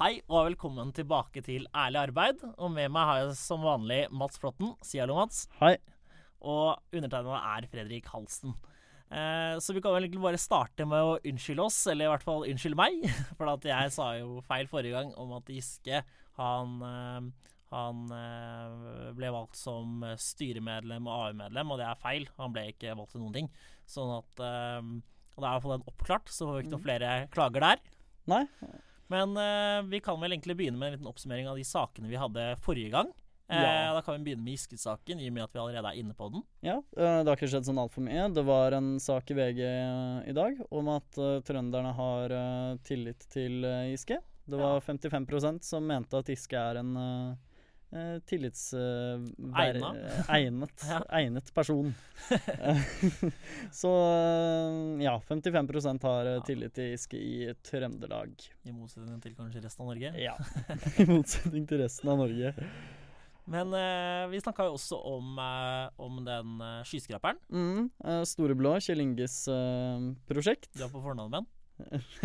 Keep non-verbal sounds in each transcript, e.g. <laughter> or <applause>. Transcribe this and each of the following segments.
Hei og velkommen tilbake til Ærlig arbeid. Og med meg har jeg som vanlig Mats Flåtten. Si hallo, Mats. Hei. Og undertegnede er Fredrik Halsten. Eh, så vi kan vel egentlig bare starte med å unnskylde oss, eller i hvert fall unnskylde meg. <laughs> For at jeg sa jo feil forrige gang om at Giske han, eh, han eh, ble valgt som styremedlem og AU-medlem, og det er feil. Han ble ikke valgt til noen ting. Sånn at eh, Og det er i hvert fall den oppklart, så får vi ikke noen flere klager der. Nei. Men uh, vi kan vel egentlig begynne med en liten oppsummering av de sakene vi hadde forrige gang. Eh, Ja. Da kan vi begynne med Giske-saken, i og med at vi allerede er inne på den. Ja, eh, det har ikke skjedd sånn altfor mye. Det var en sak i VG i dag om at trønderne har tillit til Giske. Det var 55% som mente at Giske er en uh, tillits... Egna. eh, egnet, <laughs> egnet person. <laughs> Så ja, 55 har tillit til Giske i Trøndelag. I motsetning til kanskje resten av Norge. <laughs> Ja. I motsetning til resten av Norge. Men uh, vi snakka jo også om, om den uh, skyskraperen. Mm, Storeblå, Kjell Inges prosjekt. Du er på fornavn med den.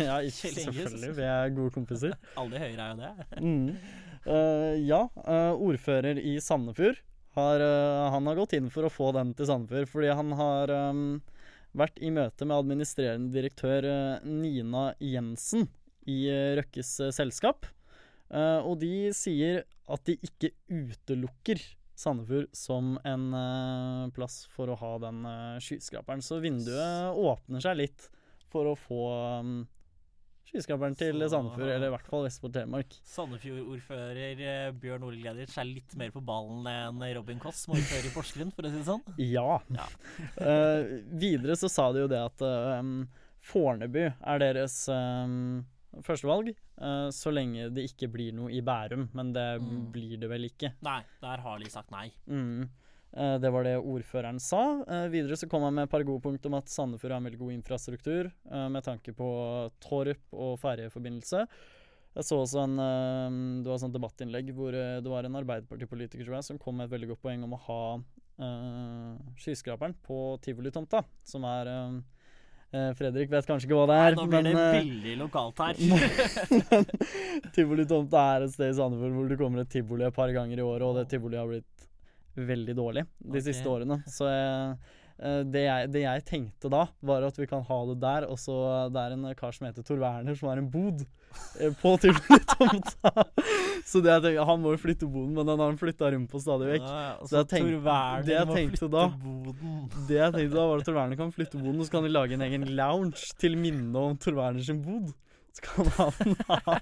Ja, ikke selvfølgelig. Vi er gode kompiser. Alle høyre er jo det. Mm. Eh, ja, uh, ordfører i Sandefjord har, uh, han har gått inn for å få den til Sandefjord, fordi han har um, vært i møte med administrerende direktør Nina Jensen i Røkkes selskap. Og de sier at de ikke utelukker Sandefjord som en plass for å ha den skyskraperen. Så vinduet åpner seg litt for å få um, skyskraperen til Sandefjord, eller i hvert fall Vestfold Telemark. Sandefjord-ordfører eh, Bjørn Ole Gleditsch er litt mer på ballen enn Robin Koss, som er ordfører i Porsgrunn, for å si det sånn. Ja. Ja. uh, <laughs> videre så sa de jo det at um, Fornebu er deres um, førstevalg, uh, så lenge det ikke blir noe i Bærum. Men det Mm. blir det vel ikke. Nei, der har de sagt nei. Mm. Eh, det var det ordføreren sa. Eh, videre så kom han med et par gode punkt om at Sandefjord har en veldig god infrastruktur eh, med tanke på Torp og ferjeforbindelse. Jeg så også en, det var et sånt debattinnlegg hvor det var en Arbeiderpartipolitiker tror jeg, som kom med et veldig godt poeng om å ha uh, skyskraperen på tivolitomta, som er eh, Fredrik vet kanskje ikke hva det Nei, Ja, nå blir det men veldig lokalt her. <laughs> <laughs> Tivolitomta er et sted i Sandefjord hvor du kommer et tivoli et par ganger i året, og det tivoliet har blitt veldig dårlig de okay. siste årene. Så jeg, eh, det, jeg, det jeg tenkte da, var at vi kan ha det der. Og så det er en kar som heter Tor Werner, som har en bod eh, på tivolitomta. <laughs> så det jeg tenkte, han må jo flytte boden, men den har han flytta rundt på stadig vekk. Ja, ja, Så så jeg tenkte, det jeg tenkte da- Det jeg tenkte da, var at Tor Werner kan flytte boden, og så kan de lage en egen lounge til minne om Tor Werner sin bod. Så kan han ha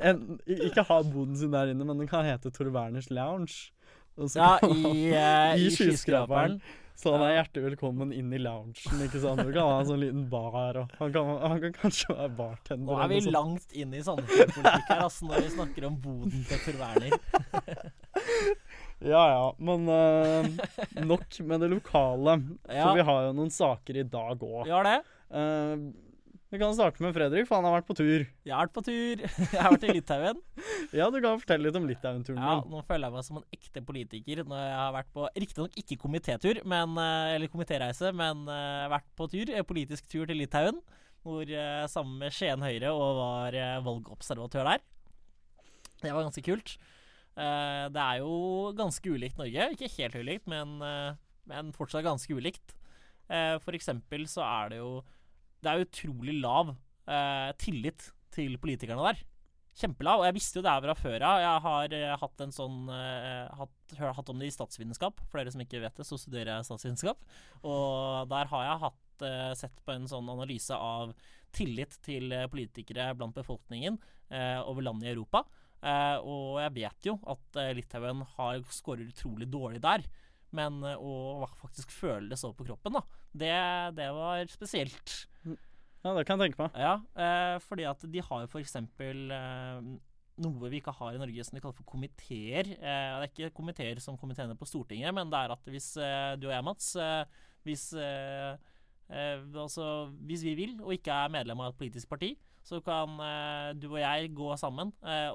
en, Ikke ha boden sin der inne, men den kan hete Tor Werners lounge. Ja, i, eh, i skyskraperen. Så han er hjertelig velkommen inn i loungen, ikke sant. Du kan ha en sånn liten bar, og han kan, han kan kanskje være bartender. Nå er vi langt inn i Sandefjord-politikk her, altså, når vi snakker om boden til Tor Werner. <laughs> Ja ja, men uh, nok med det lokale. Ja. For vi har jo noen saker i dag òg. Vi har det. Vi kan starte med Fredrik, for han har vært på tur. Jeg har vært på tur. <laughs> Jeg har vært i Litauen. <laughs> Ja, du kan fortelle litt om Litauen-turen Ja, din. nå føler jeg meg som en ekte politiker når jeg har vært på Riktignok ikke komitétur, eh, eller komitéreise, men uh, vært på tur. eh, Politisk tur til Litauen. Hvor uh, sammen med Skien Høyre og var uh, valgobservatør der. Det var ganske kult. Uh, det er jo ganske ulikt Norge. Ikke helt ulikt, men, uh, men fortsatt ganske ulikt. Uh, for eksempel så er det jo Det er utrolig lav eh, tillit til politikerne der. Kjempelav. Og jeg visste jo det her fra før av. Jeg har eh, hatt en sånn eh, hatt, hatt om det i statsvitenskap. For dere som ikke vet det, så studerer jeg statsvitenskap. Og der har jeg hatt eh, sett på en sånn analyse av tillit til eh, politikere blant befolkningen eh, over land i Europa. Og jeg vet jo at Litauen har scorer utrolig dårlig der. Men eh, å faktisk føle det så på kroppen, da, det, det var spesielt. Ja, det kan jeg tenke meg. Ja, eh, fordi at de har jo eksempel eh, noe vi ikke har i Norge som de kaller for komiteer. Eh, det er ikke komiteer som komiteene på Stortinget, men det er at hvis eh, du og jeg, Mats, eh, hvis, eh, altså, hvis vi vil og ikke er medlem av et politisk parti, så kan du og jeg gå sammen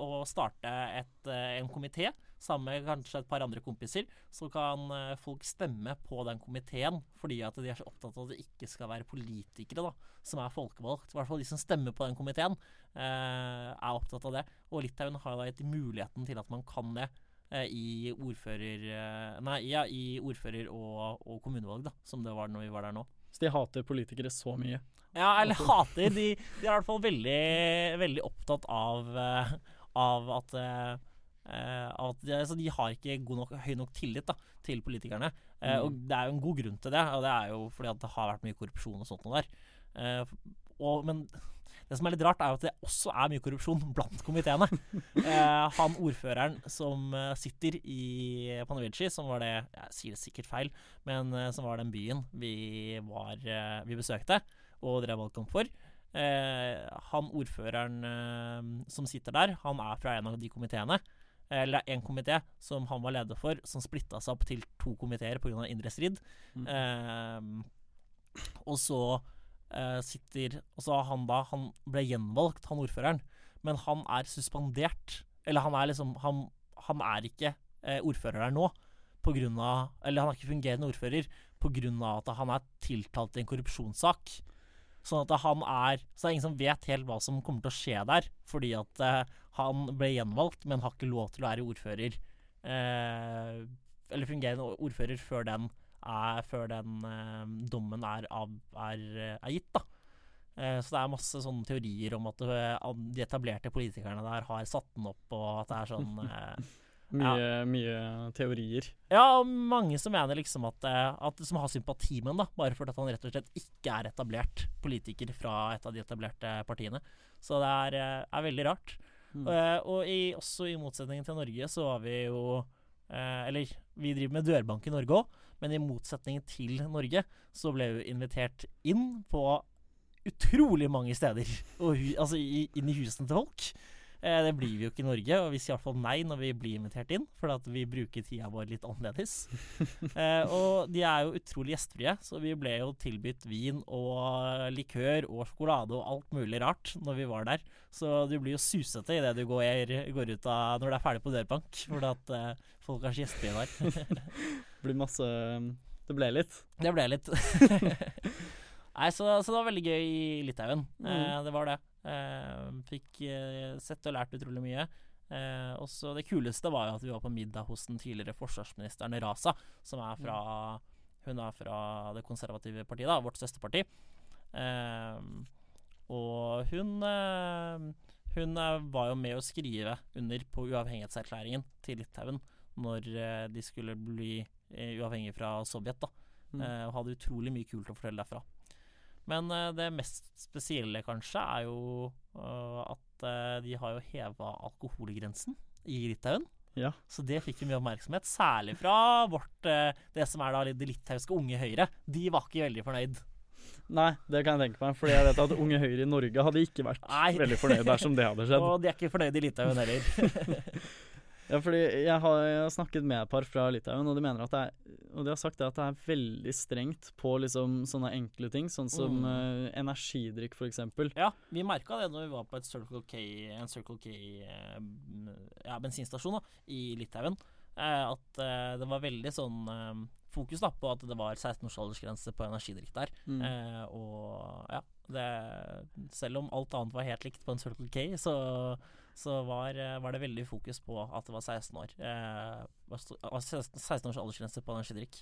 og starte et, en komité sammen med kanskje et par andre kompiser. Så kan eh, folk stemme på den komiteen fordi at de er så opptatt av at det ikke skal være politikere da, som er folkevalgt. I hvert fall de som stemmer på den komiteen, eh, er opptatt av det. Og Litauen har da gitt muligheten til at man kan det eh, i ordfører... eh, Nei, ja, i ordfører- og, og kommunevalg, da, som det var når vi var der nå. Så de hater politikere så mye. Ja, eller hater. De, de er i hvert fall veldig, veldig opptatt av, eh, av at at de, altså de har ikke god nok, høy nok tillit da, til politikerne. Eh, Mm. Og det er jo en god grunn til det, og det er jo fordi at det har vært mye korrupsjon og sånt noe der. Eh, og, men det som er litt rart, er jo at det også er mye korrupsjon <laughs> blant komiteene. Eh, han ordføreren som eh, sitter i Panavici, som var det Jeg sier det sikkert feil, men eh, som var den byen vi, var, eh, vi besøkte og drev valgkamp for. Eh, han ordføreren eh, som sitter der, han er fra en av de komiteene. Eller en komité som han var leder for, som splitta seg opp til to komiteer pga. indre strid. Mm. Eh, og så eh, sitter Og så han da Han ble gjenvalgt, han ordføreren, men han er suspendert. Eller han er liksom Han, han er ikke eh, ordfører der nå på grunn av Eller han er ikke fungerende ordfører pga. at han er tiltalt i en korrupsjonssak. Sånn at han er Så det er ingen som vet helt hva som kommer til å skje der, fordi at eh, han ble gjenvalgt, men har ikke lov til å være ordfører. Eh, eller fungerende ordfører før den, er, før den eh, dommen er, av, er, er gitt, da. Eh, så det er masse sånne teorier om at eh, de etablerte politikerne der har satt den opp, og at det er sånn <laughs> eh, Mye, mye teorier. Ja, og mange som mener liksom at, eh, at Som har sympati med ham, da, bare fordi han rett og slett ikke er etablert politiker fra et av de etablerte partiene. Så det er, eh, er veldig rart. Mm. Og, og i, også i motsetning til Norge, så var vi jo eh, Eller vi driver med dørbank i Norge òg, men i motsetning til Norge, så ble vi invitert inn på utrolig mange steder. Og, altså i, inn i husene til folk. Eh, det blir vi jo ikke i Norge, og vi sier i hvert fall nei når vi blir invitert inn, for at vi bruker tida vår litt annerledes. <laughs> eh, og de er jo utrolig gjestfrie, så vi ble jo tilbudt vin og likør og sjokolade og alt mulig rart når vi var der. Så du blir jo susete idet du går, går ut av når du er ferdig på dørbank, for at eh, folk er så gjestfrie der. <laughs> Blir masse Det ble litt. Det ble litt <laughs> Nei, så, så det var veldig gøy i Litauen. Eh, Mm. det var det. Eh, fikk eh, sett og lært utrolig mye. Eh, og så Det kuleste var jo at vi var på middag hos den tidligere forsvarsministeren Raza, som er fra Hun er fra det konservative partiet, da, vårt søsterparti. Eh, og hun eh, Hun eh, var jo med å skrive under på uavhengighetserklæringen til Litauen når de skulle bli uavhengige fra Sovjet. da Mm. Eh, og hadde utrolig mye kult å fortelle derfra. Men eh, det mest spesielle, kanskje, er jo eh, at eh, de har jo heva alkoholgrensen i Litauen. Ja. Så det fikk jo mye oppmerksomhet, særlig fra vårt det som er da det litauiske Unge Høyre. De var ikke veldig fornøyd. Nei, det kan jeg tenke meg, fordi jeg vet at Unge Høyre i Norge hadde ikke vært Nei. veldig fornøyd dersom det hadde skjedd. <laughs> Og de er ikke fornøyd i Litauen heller. <laughs> Ja, fordi jeg har, jeg har snakket med et par fra Litauen, og de mener at det er Og de har sagt at det er veldig strengt på liksom sånne enkle ting, sånn som Mm. uh, energidrikk eksempel. ja, vi merka det når vi var på et Circle K, en Circle K eh, ja, i Litauen. uh, at uh, det var veldig sånn uh, fokus da, på at det var 16 års aldersgrense på energidrikk der. Mm. Eh, og ja, det, selv om alt annet var helt likt på en Circle K, så, så var, eh, var det veldig fokus på at det var 16 år. Eh, var 16 16 års aldersgrense på energidrikk,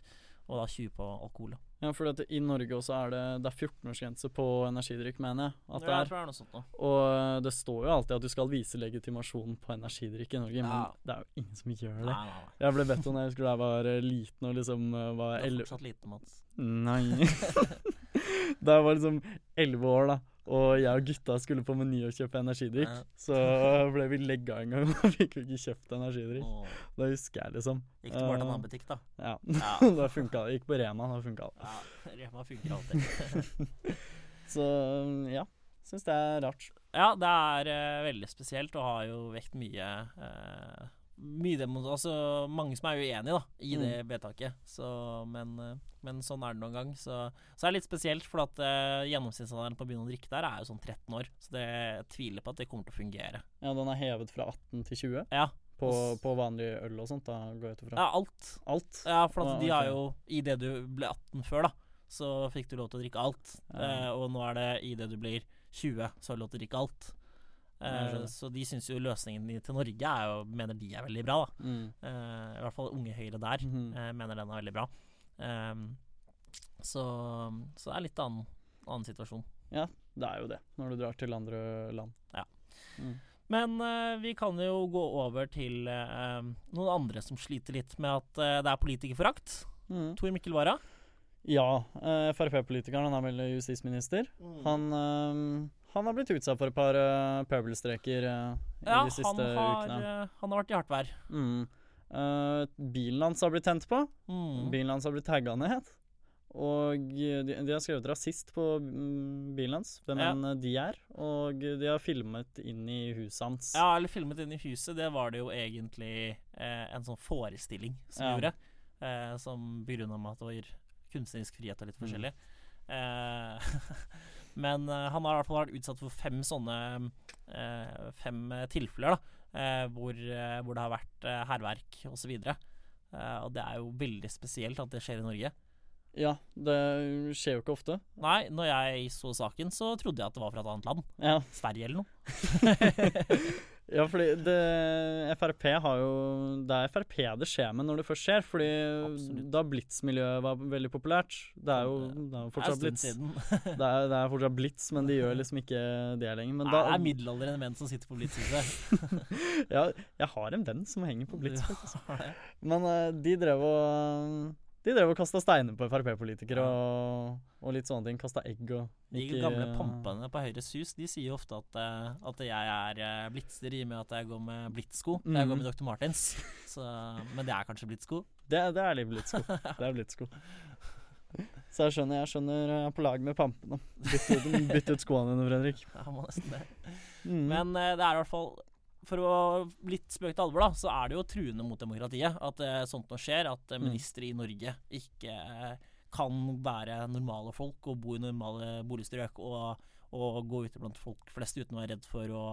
og da 20 på alkohol. Ja, for at i Norge også er det, det er 14-årsgrense på energidrikk, mener jeg. At det Ja, jeg er. tror det er noe sånt nå. Og det står jo alltid at du skal vise legitimasjon på energidrikk i Norge, Ja. men det er jo ingen som gjør det. Nei, nei. Jeg ble bedt om det jeg husker da jeg var eh, liten og liksom var 11 Du er fortsatt liten, Mats. Nei. <laughs> da jeg var liksom elleve år, da, og jeg og gutta skulle på Meny og kjøpe energidrikk, Ja. så ble vi legga en gang <laughs> og fikk jo ikke kjøpt energidrikk. Åh, Da husker jeg liksom. Gikk du bare til en Eh, annen butikk, da? Ja. Ja. <laughs> da funka det. Gikk på Rema, da funka det. Ja, Rema funker alltid. <laughs> Så ja, syns det er rart. ja, det er uh, veldig spesielt og har jo vekt mye, eh, mye altså, mange som er uenige da, i Mm. det vedtaket. Så, men, eh, men sånn er det noen gang. Så, så er det litt spesielt, for at uh, gjennomsnittsalderen på å begynne å drikke der er jo sånn 13 år. Så det, jeg tviler på at det kommer til å fungere. Ja, den er hevet fra 18 til 20 Ja, på, på vanlig øl og sånt. Da går jeg ut ifra. ja alt. Alt. Ja, for at de har jo Idet du ble 18 før, da, så fikk du lov til å drikke alt. Ja. Uh, og nå er det idet du blir 20, så har du lov til å drikke alt. Eh, så de syns jo løsningen til Norge er jo, mener de er veldig bra, da. Mm. Uh, I hvert fall Unge Høyre der Mhm. uh, mener den er veldig bra. Um, så, så det er litt annen, annen situasjon. Ja, Det er jo det, når du drar til andre land. Ja. Mm. Men vi kan jo gå over til noen andre som sliter litt med at det er politikerforakt. Mm. Tor Mikkel Wara. Ja, Frp-politikeren, han er vel justisminister. Han, eh, han har blitt utsatt for et par uh, pøbelstreker uh, i ja, de siste han har, ukene. Uh, han har vært i hardt vær. Mm. Uh, bilen hans har blitt tent på. Mm. Bilen hans har blitt tagga ned. Og de, de har skrevet rasist på mm, bilen hans, hvem Ja. enn de er. Og de har filmet inn i huset hans. Ja, eller filmet inn i huset. Det var det jo egentlig en sånn forestilling som Ja. gjorde. Eh, som begrunna med at det var kunstnerisk frihet og litt Mm. forskjellig. Eh, men eh, han har i hvert fall vært utsatt for fem sånne eh, Fem eh, tilfeller, da. Eh, hvor, eh, hvor det har vært eh, hærverk osv. Uh, og det er jo veldig spesielt at det skjer i Norge. Ja, det skjer jo ikke ofte. Nei, når jeg så saken, så trodde jeg at det var fra et annet land. Ja, Sverige eller noe. <laughs> <laughs> ja fordi det, Frp har jo Det er Frp det skjer med når det først skjer. Fordi Absolutt. da Blitz-miljøet var veldig populært Det er jo, det er jo fortsatt Blitz. <laughs> Det er, det er fortsatt Blitz, men de gjør liksom ikke det lenger. Men da, det er middelaldrende menn som sitter på Blitzhuset. <laughs> ja, jeg har en venn som henger på Blitz, faktisk. Men eh, de drev og De drev og kasta steiner på Frp-politikere og, og litt sånne ting. Kasta egg og De gamle pampene på Høyres Hus De sier jo ofte at, eh, at jeg er eh, blitzer i og med at jeg går med blitzsko. Mm. Jeg går Mhm. med Dr. Martens. <laughs> Så, men det er kanskje blitzsko? Det, det er litt blitzsko. Det er blitzsko. <laughs> Så jeg skjønner, jeg skjønner jeg er på lag med pampene. Bytt ut, skoene dine, Fredrik. Jeg må nesten det. Mm. Men eh, det er i hvert fall For å litt spøk til alvor, da, så er det jo truende mot demokratiet at eh, sånt noe skjer. At eh, Mm. ministre i Norge ikke eh, kan være normale folk og bo i normale boligstrøk og, og gå ute blant folk flest uten å være redd for å,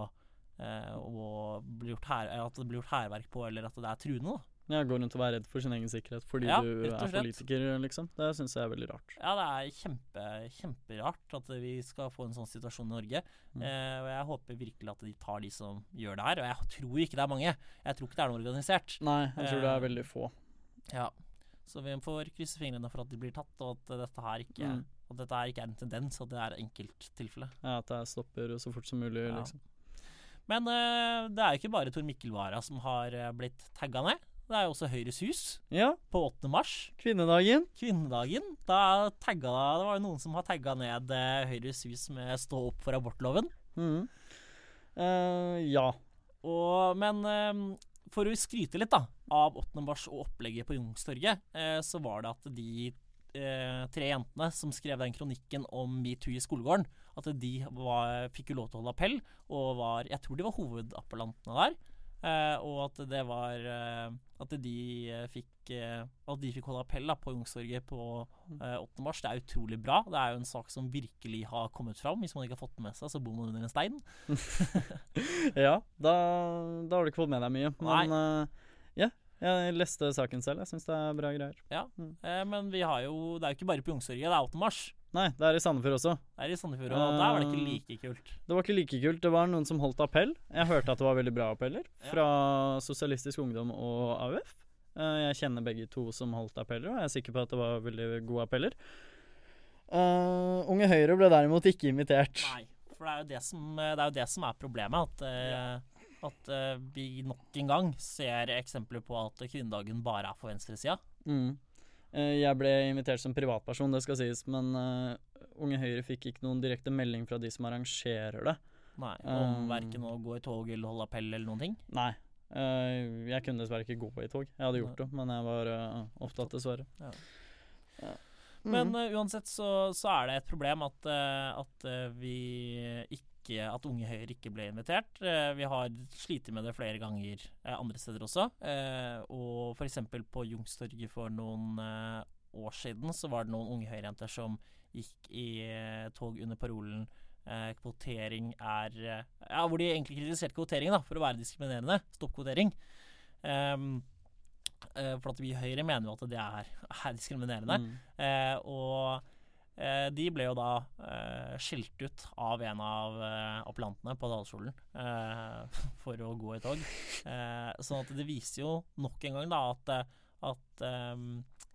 eh, å bli gjort her, at det blir gjort hærverk på, eller at det er truende. da. Jeg går rundt og være redd for sin egen sikkerhet fordi Ja, du er politiker, liksom. Det syns jeg er veldig rart. Ja, det er kjempe, kjemperart at vi skal få en sånn situasjon i Norge. Mm. Eh, og jeg håper virkelig at de tar de som gjør det her. Og jeg tror ikke det er mange. Jeg tror ikke det er noe organisert. Nei, jeg tror det er Eh, veldig få. Ja. Så vi får krysse fingrene for at de blir tatt, og at dette her ikke, Mm. at dette her ikke er en tendens, at det er enkelttilfelle. Ja, at det stopper så fort som mulig, Ja. liksom. Men eh, det er jo ikke bare Tor Mikkel Wara som har eh, blitt tagga ned. Det er jo også Høyres Hus Ja, på 8. mars, kvinnedagen. kvinnedagen. Da tagga, det var jo noen som har tagga ned eh, Høyres Hus med 'stå opp for abortloven'. Mm. Uh, ja. Og, men uh, for å skryte litt da av 8. mars og opplegget på Youngstorget, uh, så var det at de tre jentene som skrev den kronikken om metoo i skolegården, at de var, fikk jo lov til å holde appell, og var Jeg tror de var hovedappellantene der. Eh, og at det var eh, At de eh, fikk At de fikk holde appell da, på Youngstorget på eh, 8. mars. Det er utrolig bra. Det er jo en sak som virkelig har kommet fram. Hvis man ikke har fått det med seg, så bor man under en stein. <laughs> ja, da, da har du ikke fått med deg mye. Men ja, jeg leste saken selv. Jeg syns det er bra greier. Eh, men vi har jo Det er jo ikke bare på Youngstorget, det er 8. mars. Nei, det er i Sandefjord også. Det er i Sandefjord, og der var det ikke like kult. Det var ikke like kult. Det var noen som holdt appell. Jeg hørte at det var veldig bra appeller fra Sosialistisk Ungdom og AUF. Eh, Jeg kjenner begge to som holdt appeller, og jeg er sikker på at det var veldig gode appeller. Uh, Unge Høyre ble derimot ikke invitert. Nei, for det er jo det som, det er, det som er problemet. At, uh, at uh, vi nok en gang ser eksempler på at kvinnedagen bare er for venstresida. Mm. Eh, Jeg ble invitert som privatperson, det skal sies, men eh, Unge Høyre fikk ikke noen direkte melding fra de som arrangerer det. Nei, Om Um. verken å gå i tog eller holde appell eller noen ting. Nei. eh, Jeg kunne dessverre ikke gå i tog. Jeg hadde gjort det, men jeg var eh, opptatt, dessverre. Ja. Ja. Men eh, uansett så, så er det et problem at, uh, at uh, vi ikke ikke, at Unge Høyre ikke ble invitert. Eh, vi har slitt med det flere ganger eh, andre steder også. Eh, og f.eks. på Jungstorget for noen år siden så var det noen Unge Høyre-jenter som gikk i tog under parolen kvotering er Ja, hvor de egentlig kritiserte kvotering da, for å være diskriminerende. Stopp kvotering. Um, for at vi i Høyre mener jo at det er, er diskriminerende. Mm. Uh, og de ble jo da eh, skilt ut av en av eh, appellantene på talerstolen eh, <laughs> for å gå i tog. Eh, sånn at det viser jo nok en gang da at, eh, at eh,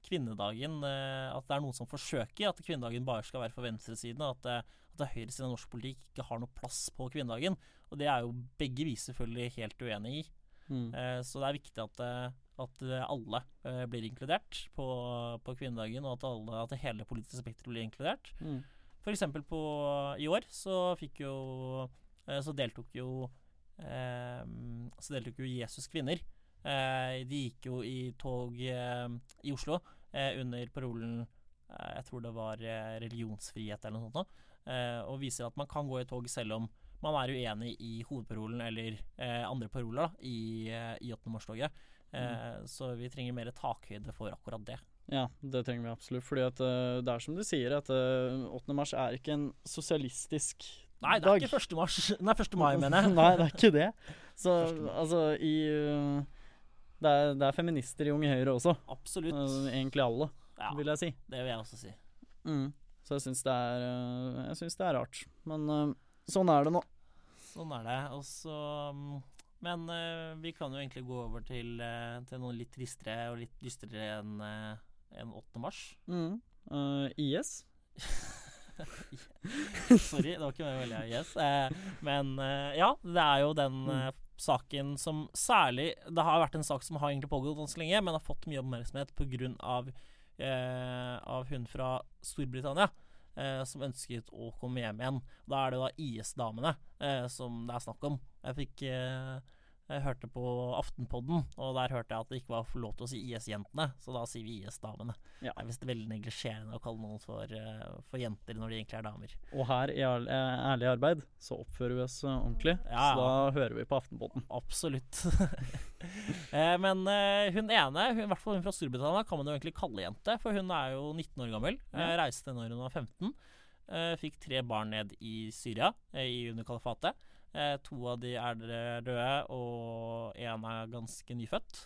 kvinnedagen eh, At det er noen som forsøker at kvinnedagen bare skal være for venstresiden, At, at, det høyresiden av norsk politikk ikke har noe plass på kvinnedagen. Og det er jo begge vi selvfølgelig helt uenig i. Mm. Eh, så det er viktig at, eh, at eh, alle eh, blir inkludert på, på kvinnedagen, og at, alle, at hele politiske spekteret blir inkludert. Mm. For eksempel på, i år så fikk jo eh, Så deltok jo eh, Så deltok jo Jesus kvinner. Eh, de gikk jo i tog i Oslo eh, under parolen Jeg tror det var religionsfrihet eller noe sånt. Eh, og viser at man kan gå i tog selv om man er uenig i hovedparolen eller eh, andre paroler da, i, i 8. mars-toget. Eh, Så vi trenger mer takhøyde for akkurat det. Ja, det trenger vi absolutt. Fordi at eh, det er som du sier, at eh, 8. mars er ikke en sosialistisk Nei, det er dag. ikke 1. mars <laughs> Nei, 1. mai, mener jeg. <laughs> Nei, det er ikke det. Så altså i det, er, det er feminister i Unge Høyre også. Absolutt. Egentlig alle, Ja, vil jeg si. det vil jeg også si. Mm. Så jeg syns det det er rart. Men sånn er det nå. Sånn er det. Og så mm, Men uh, vi kan jo egentlig gå over til, uh, til noe litt tristere og litt dystrere enn uh, en 8. mars. Mm. Uh, IS. <laughs> Sorry, det var ikke veldig IS. Eh, men eh, ja, det er jo den Mm. eh, saken som særlig Det har vært en sak som har egentlig pågått ganske lenge, men har fått mye oppmerksomhet pga. Av, uh, av hun fra Storbritannia. Eh, som ønsket å komme hjem igjen. Da er det da IS-damene eh, som det er snakk om. Jeg fikk eh, Jeg hørte på Aftenpodden, og der hørte jeg at det ikke var lov til å si IS-jentene, så da sier vi IS-damene. Ja. Det er visst veldig neglisjerende å kalle noen for, eh, for jenter når de egentlig er damer. Og her i Ærlig, ærlig arbeid så oppfører vi oss uh, ordentlig. Ja, Så da hører vi på Aftenpodden. Absolutt. <laughs> eh, men eh, hun ene, hun, i hvert fall hun fra Storbritannia, kan man jo egentlig kalle jente. For hun er jo 19 år gammel. Eh, Ja. reiste når hun var 15. Eh, fikk tre barn ned i Syria, eh, i under kalifatet. Eh, to av de er døde, og én er ganske nyfødt.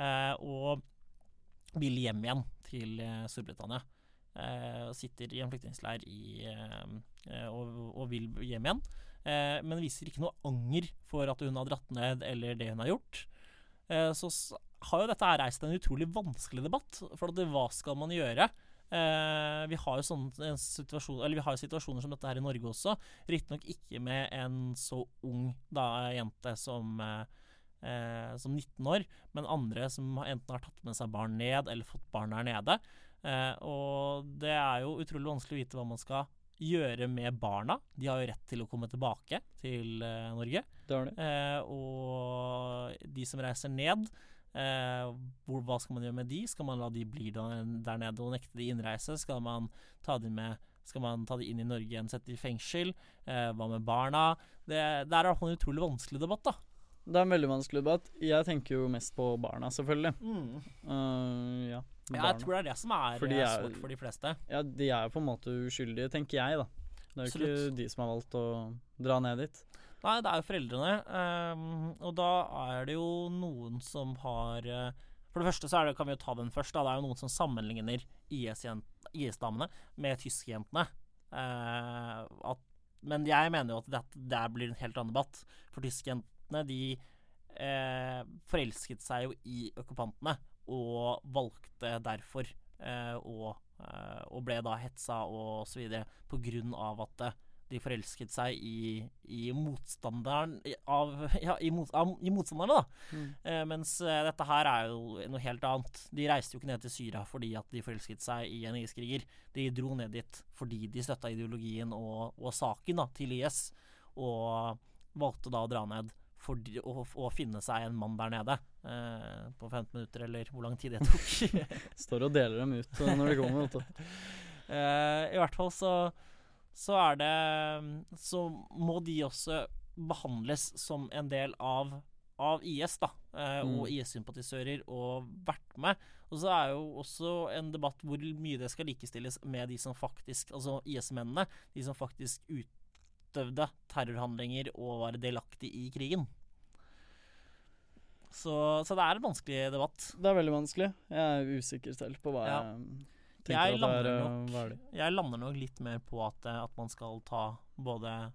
Eh, og vil hjem igjen til eh, Storbritannia. Eh, og sitter i en flyktningleir eh, og, og vil hjem igjen. Men viser ikke noe anger for at hun har dratt ned, eller det hun har gjort. Så har jo dette reist en utrolig vanskelig debatt. For hva skal man gjøre? Eh, vi har jo sånne situasjon, eller vi har situasjoner som dette her i Norge også. Riktignok ikke med en så ung da, jente som, eh, som 19 år, men andre som enten har tatt med seg barn ned, eller fått barn der nede. Eh, og det er jo utrolig vanskelig å vite hva man skal gjøre med barna. De har jo rett til å komme tilbake til eh, Norge. Det det. Eh, og de som reiser ned, eh, hvor, hva skal man gjøre med de? Skal man la de bli der, der nede og nekte de innreise? Skal man ta de med skal man ta de inn i Norge igjen, sette de i fengsel? Eh, hva med barna? Det, det er i hvert fall en utrolig vanskelig debatt, da. Det er en veldig vanskelig debatt. Jeg tenker jo mest på barna, selvfølgelig. Uh, ja, Ja, jeg tror det er det som er, de eh, er- svårt for de fleste. Ja, de er jo på en måte uskyldige, tenker jeg, da. Det er jo ikke de som har valgt å dra ned dit. Nei, det er jo foreldrene. Um, og da er det jo noen som har eh, For det første så det, kan vi jo ta den først. Da. Det er jo noen som sammenligner IS-damene med tyskjentene. Uh, at, men jeg mener jo at det, det blir en helt annen debatt. For tyskjentene, de eh, forelsket seg jo i okkupantene, og valgte derfor eh, å eh, Og ble da hetsa og så videre på grunn av at de forelsket seg i, i motstanderen av, <laughs> Ja, i, mot, av, i motstanderne, da. Mm. Eh, mens eh, dette her er jo noe helt annet. De reiste jo ikke ned til Syria fordi at de forelsket seg i en IS-kriger. De dro ned dit fordi de støtta ideologien og, og saken da, til IS, og valgte da å dra ned for å, å finne seg en mann der nede eh, på 15 minutter, eller hvor lang tid det tok. <laughs> Står og deler dem ut uh, når de kommer. <laughs> Eh, I hvert fall så så er det Så må de også behandles som en del av, av IS, da. Eh, og Mm. IS-sympatisører og vært med. Og så er jo også en debatt hvor mye det skal likestilles med de som faktisk Altså IS-mennene. De som faktisk utøvde terrorhandlinger og var delaktig i krigen. Så, så det er en vanskelig debatt. Det er veldig vanskelig. Jeg er usikker selv på hva Ja. jeg Jeg lander, er nok- Jeg lander nok litt mer på at, eh, at man skal ta både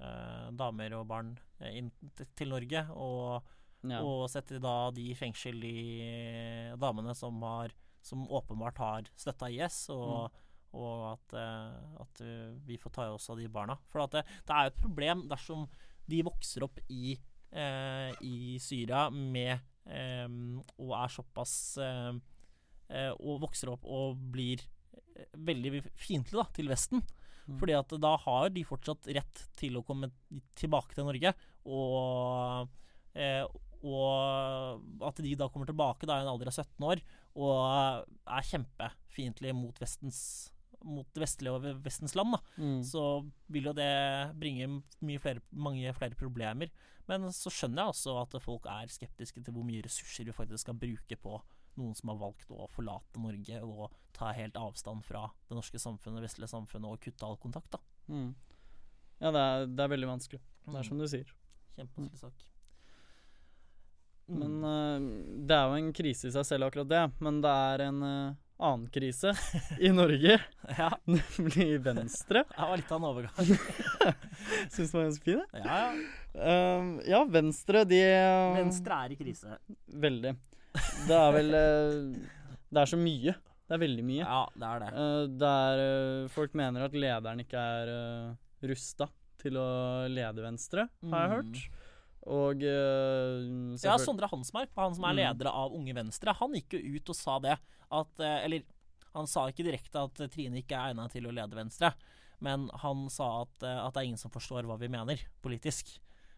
eh, damer og barn eh, inn til Norge, og, Ja. og sette da de i fengsel, de damene som har som åpenbart har støtta IS, og, og at, eh, at eh, vi får ta oss av de barna. For det, det er jo et problem dersom de vokser opp i, eh, i Syria med eh, og er såpass eh, eh, Og vokser opp og blir eh, veldig fiendtlig til Vesten. Mm. Fordi at da har de fortsatt rett til å komme tilbake til Norge. Og, eh, og at de da kommer tilbake da i en alder av 17 år og er kjempefiendtlige mot Vestens mot det vestlige og Vestens land, da, Mm. så vil jo det bringe mye flere, mange flere problemer. Men så skjønner jeg også at folk er skeptiske til hvor mye ressurser vi faktisk skal bruke på noen som har valgt å forlate Norge og ta helt avstand fra det norske samfunnet, det vestlige samfunnet, og kutte all kontakt. da. Mm. Ja, det er, det er veldig vanskelig. Det er som du sier. Kjempevanskelig sak. Men Mm. uh, det er jo en krise i seg selv, akkurat det. Men det er en uh, annen krise <laughs> i Norge, ja, nemlig Venstre. det var litt av en overgang. <laughs> Syns den var ganske fin. Ja, ja. Uh, ja, Venstre, de Venstre er i krise. Veldig. Det er vel uh, Det er så mye. Det er veldig mye. Ja, det er det. Uh, det er uh, Folk mener at lederen ikke er uh, rusta til å lede Venstre, har jeg Mm. hørt. Og uh, Ja, Sondre Hansmark, han som er Mm. leder av Unge Venstre, han gikk jo ut og sa det. At, eh, eller han sa ikke direkte at eh, Trine ikke er egna til å lede Venstre, men han sa at, eh, at det er ingen som forstår hva vi mener politisk.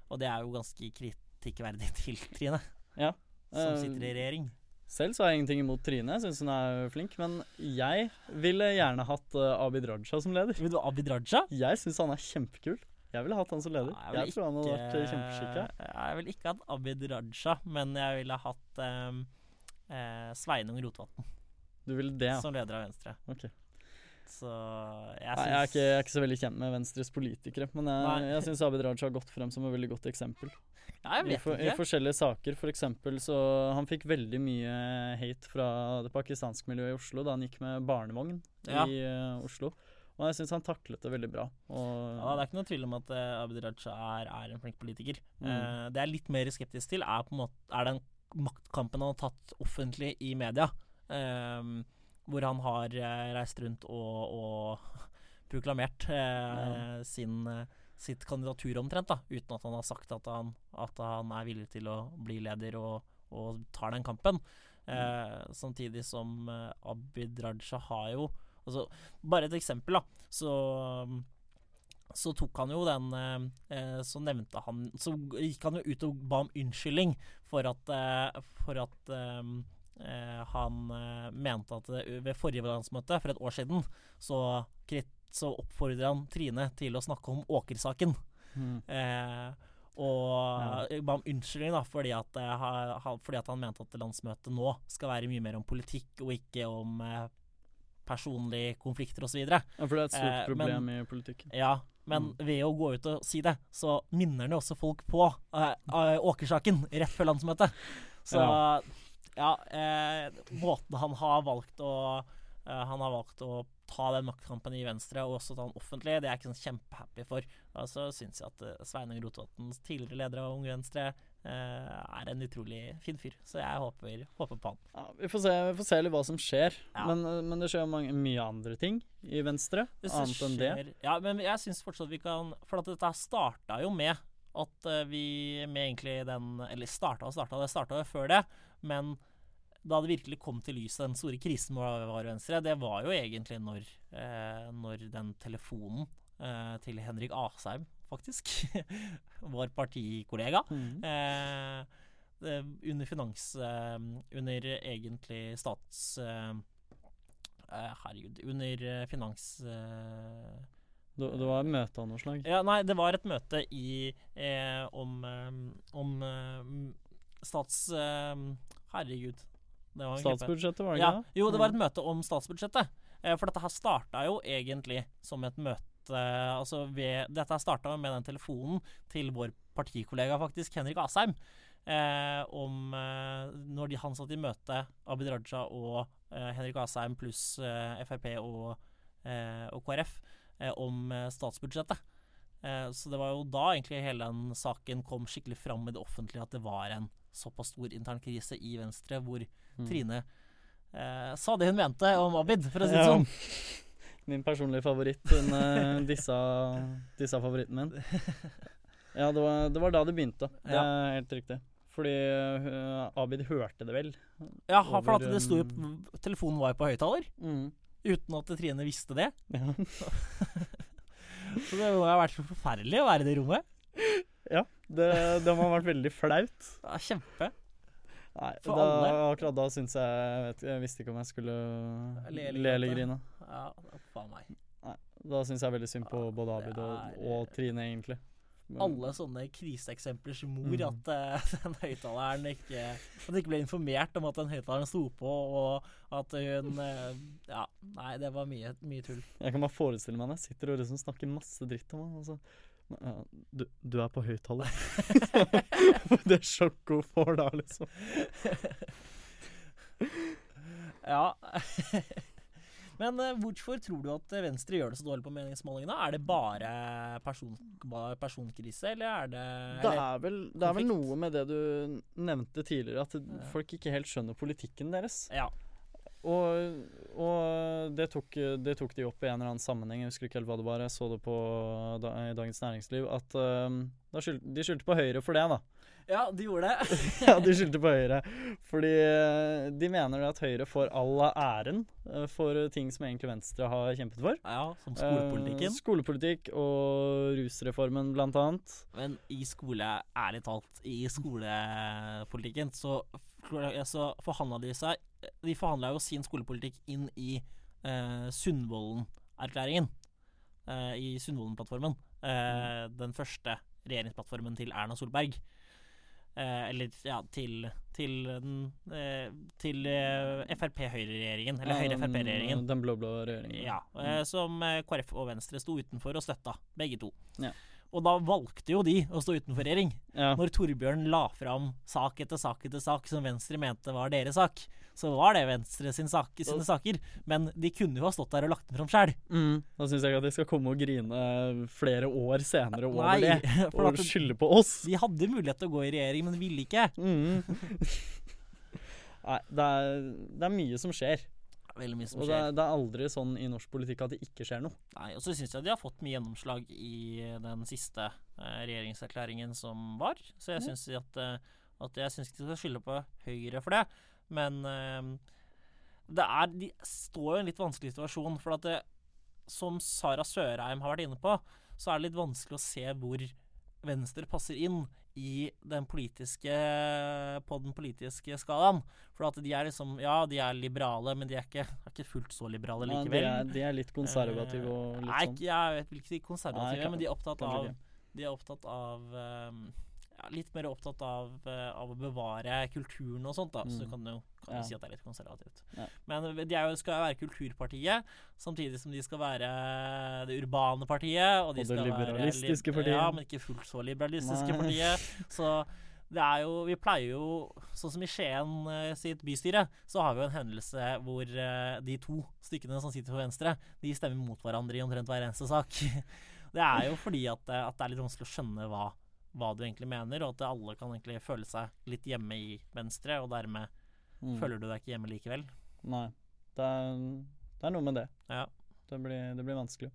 Og det er jo ganske kritikkverdig til Trine, Ja. Som Uh, sitter i regjering. Selv så har jeg ingenting imot Trine, jeg syns hun er flink. Men jeg ville gjerne hatt uh, Abid Raja som leder. Vil du ha Abid Raja? Jeg syns han er kjempekul. Jeg ville hatt han som leder. Jeg Jeg, tror han hadde vært uh, kjempeskikka. Jeg ville ikke hatt Abid Raja, men jeg ville hatt um, eh, Sveinung Rotevatn Du ville det, ja. som leder av Venstre. Ok. Så jeg Nei, jeg, er ikke, jeg er ikke så veldig kjent med Venstres politikere, men jeg, Nei. jeg syns Abid Raja har gått frem som et veldig godt eksempel. Ja, jeg I, for, ikke. I forskjellige saker, for eksempel så Han fikk veldig mye hate fra det pakistanske miljøet i Oslo da han gikk med barnevogn Ja. i uh, Oslo. Og jeg syns han taklet det veldig bra. Ja, det er ikke noe tvil om at uh, Abid Raja er, er en flink politiker. Mm. Uh, det jeg er litt mer skeptisk til, er måte Er den maktkampen han har tatt offentlig i media. eh, hvor han har eh, reist rundt og, og <laughs> proklamert eh, sin, eh, sitt kandidatur omtrent, da, uten at han har sagt at han, at han er villig til å bli leder og, og tar den kampen. Eh, samtidig som eh, Abid Raja har jo altså, Bare et eksempel, da. Så så tok han jo den eh, eh, Så nevnte han Så gikk han jo ut og ba om unnskyldning for at, eh, for at eh, han mente at ved forrige landsmøte for et år siden så, krit, så oppfordrer han Trine til å snakke om Åker-saken. Mm. Eh, og ba om unnskyldning da, fordi at, eh, fordi at han mente at landsmøtet nå skal være mye mer om politikk og ikke om eh, personlige konflikter osv. Ja, for det er et stort Eh, problem i politikken. Ja, men ved å gå ut og si det, så minner det også folk på eh, eh, Åkersaken rett før landsmøtet. Så ja, eh, måten han har valgt å Han har valgt å ta den maktkampen i Venstre og også ta den offentlig, det er jeg ikke sånn kjempehappy for. Og så syns jeg at uh, Sveinung Rotevatn, tidligere leder av Unge Venstre, eh, er en utrolig fin fyr. Så jeg håper, håper på han. Ja, vi, får se, vi får se litt hva som skjer. Ja. Men, uh, men det skjer mange, mye andre ting i Venstre. Annet skjer, enn det. Ja, men jeg syns fortsatt vi kan For at dette starta jo med at eh, vi med egentlig den Eller starta og starta, det starta jo før det, men da det virkelig kom til lyset, den store krisen var, var Venstre, det var jo egentlig når, eh, når den telefonen eh, til Henrik Asheim, faktisk, <laughs> vår partikollega, mm. eh, det- under finans eh, Under egentlig stats... Eh, eh, herregud Under eh, finans... Eh, Det, det var et møte av noe slag. Ja, nei, det var et møte i eh, om eh, om eh, stats... Eh, herregud. Det var. Statsbudsjettet, var det Ja, ikke det? jo, det var et møte om statsbudsjettet. Eh, for dette her starta jo egentlig som et møte Altså ved Dette starta med den telefonen til vår partikollega, faktisk, Henrik Asheim. Eh, om eh, Når de, han satt i møte, Abid Raja og eh, Henrik Asheim pluss eh, Frp og, eh, og KrF, om statsbudsjettet. Eh, så det var jo da egentlig hele den saken kom skikkelig fram i det offentlige at det var en såpass stor intern krise i Venstre, hvor Mm. Trine eh, sa det hun mente om Abid, for å si det Ja. sånn. <laughs> Min personlige favoritt. Hun uh, <laughs> dissa, dissa favoritten min. <laughs> Ja, det var, det var da det begynte. Det Ja. er helt riktig. Fordi uh, Abid hørte det vel. Ja, for at det sto jo um, Telefonen var jo på høyttaler, Mm. uten at Trine visste det. Ja. Så det må ha vært så forferdelig å være i det rommet. Det, det må ha vært veldig flaut. <laughs> Ja, kjempe. Nei, For da, alle. akkurat da syns jeg jeg, vet, jeg visste ikke om jeg skulle Le eller grine. Ja, faen meg. Nei, Da syns jeg veldig synd på Ja, både Abid og, og Trine, egentlig. Men- Alle sånne kriseeksemplers mor, Mm. at uh, <laughs> den høyttaleren ikke At ikke ble informert om at den høyttaleren sto på, og at hun uh, Ja, nei, det var mye, mye tull. Jeg kan bare forestille meg når jeg sitter og liksom snakker masse dritt om han. og så, ja, du, du er på høyttaler. <laughs> det er sjokk hun får da, liksom. Ja. <laughs> Men eh, hvorfor tror du at eh, Venstre gjør det så dårlig på meningsmålingene? Er det bare person, personkrise, eller er det Det er, vel, det er vel noe med det du nevnte tidligere, at Ja. folk ikke helt skjønner politikken deres. Ja. Og, og det, tok, det tok de opp i en eller annen sammenheng, jeg husker ikke helt hva det var. Jeg så det på da, i Dagens Næringsliv, at da skyld, de skyldte på Høyre for det, da. ja, de gjorde det. <laughs> ja, de <laughs> skyldte på Høyre. Fordi eh, de mener at Høyre får all æren eh, for ting som egentlig Venstre har kjempet for. Ja, som skolepolitikken. Uh, skolepolitikk og rusreformen, blant annet. Men i skole, ærlig talt, i skolepolitikken så, så forhandla de seg De forhandla jo sin skolepolitikk inn i eh, Sundvolden-erklæringen. Eh, I Sundvolden-plattformen. Eh, den første regjeringsplattformen til Erna Solberg. Eh, eller ja, til til den eh, Til eh, Frp-Høyre-regjeringen. Eller Høyre-Frp-regjeringen. Den blå-blå regjeringen. Ja, eh, som KrF og Venstre sto utenfor og støtta, begge to. Ja. Og da valgte jo de å stå utenfor regjering. Ja. Når Torbjørn la fram sak etter sak etter sak som Venstre mente var deres sak, så var det Venstre sin sak, sine saker. Men de kunne jo ha stått der og lagt den fram sjøl. Mm. Da syns jeg ikke at de skal komme og grine flere år senere over Nei, det. <laughs> for Og skylde på oss. de hadde mulighet til å gå i regjering, men ville ikke. Mm. <laughs> Nei, det er, det er mye som skjer. Veldig mye som Og det skjer. det er aldri sånn i norsk politikk at det ikke skjer noe. Nei, Og så syns jeg de har fått mye gjennomslag i den siste eh, regjeringserklæringen som var. Så jeg syns at, eh, at jeg syns ikke de skal skylde på Høyre for det. Men eh, det er De står jo i en litt vanskelig situasjon. For at det, som Sara Sørheim har vært inne på, så er det litt vanskelig å se hvor Venstre passer inn den politiske på den politiske skalaen. For at de er liksom Ja, de er liberale, men de er ikke, er ikke fullt så liberale Ja, de, likevel. er, de er litt konservative og Eh, litt sånn. Nei, jeg vet ikke de konservative, Nei, kan- men de er opptatt av. De er opptatt av ehm, ja, Litt mer opptatt av, eh, av å bevare kulturen og sånt, da. Så kan du kan Ja. si at det er litt konservativt. Ja. Men de jo, skal være kulturpartiet, samtidig som de skal være det urbane partiet. Og, de Og det liberalistiske være, lib- partiet. Ja, men ikke fullt så liberalistiske Nei. partiet. Så det er jo Vi pleier jo, sånn som i Skien eh, sitt bystyre, så har vi jo en hendelse hvor eh, de to stykkene som sitter på venstre, de stemmer mot hverandre i omtrent hver eneste sak. <laughs> Det er jo fordi at, at det er litt vanskelig å skjønne hva, hva du egentlig mener, og at alle kan egentlig føle seg litt hjemme i Venstre, og dermed Mm. føler du deg ikke hjemme likevel. Nei. Det er, det er noe med det. Ja. Det blir, det blir vanskelig.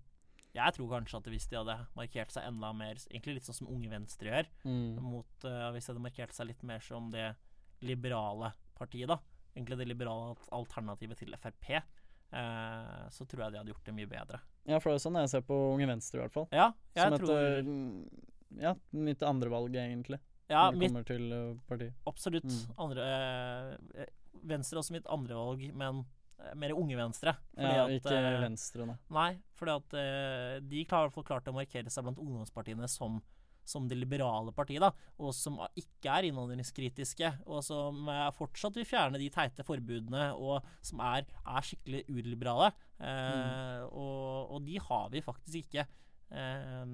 Jeg tror kanskje at hvis de hadde markert seg enda mer, egentlig litt sånn som Unge Venstre gjør, Mm. mot, uh, hvis de hadde markert seg litt mer som det liberale partiet, da, egentlig det liberale alternativet til Frp, uh, så tror jeg de hadde gjort det mye bedre. Ja, for det er sånn jeg ser på Unge Venstre, i hvert fall. Ja, jeg Som tror eh, Ja, mitt andre valg, egentlig. Ja, når det kommer til eh, partiet. absolutt. Mm. Andre, eh, Venstre er også mitt andre valg, men mer unge Venstre. Fordi Ja, at, ikke eh, Venstre, nei. Nei, fordi at eh, de har klart å markere seg blant ungdomspartiene som, som det liberale partiet, da, og som ikke er innvandringskritiske, og som eh, fortsatt vil fjerne de teite forbudene, og som er, er skikkelig urliberale. Eh, og, og de har vi faktisk ikke. Eh,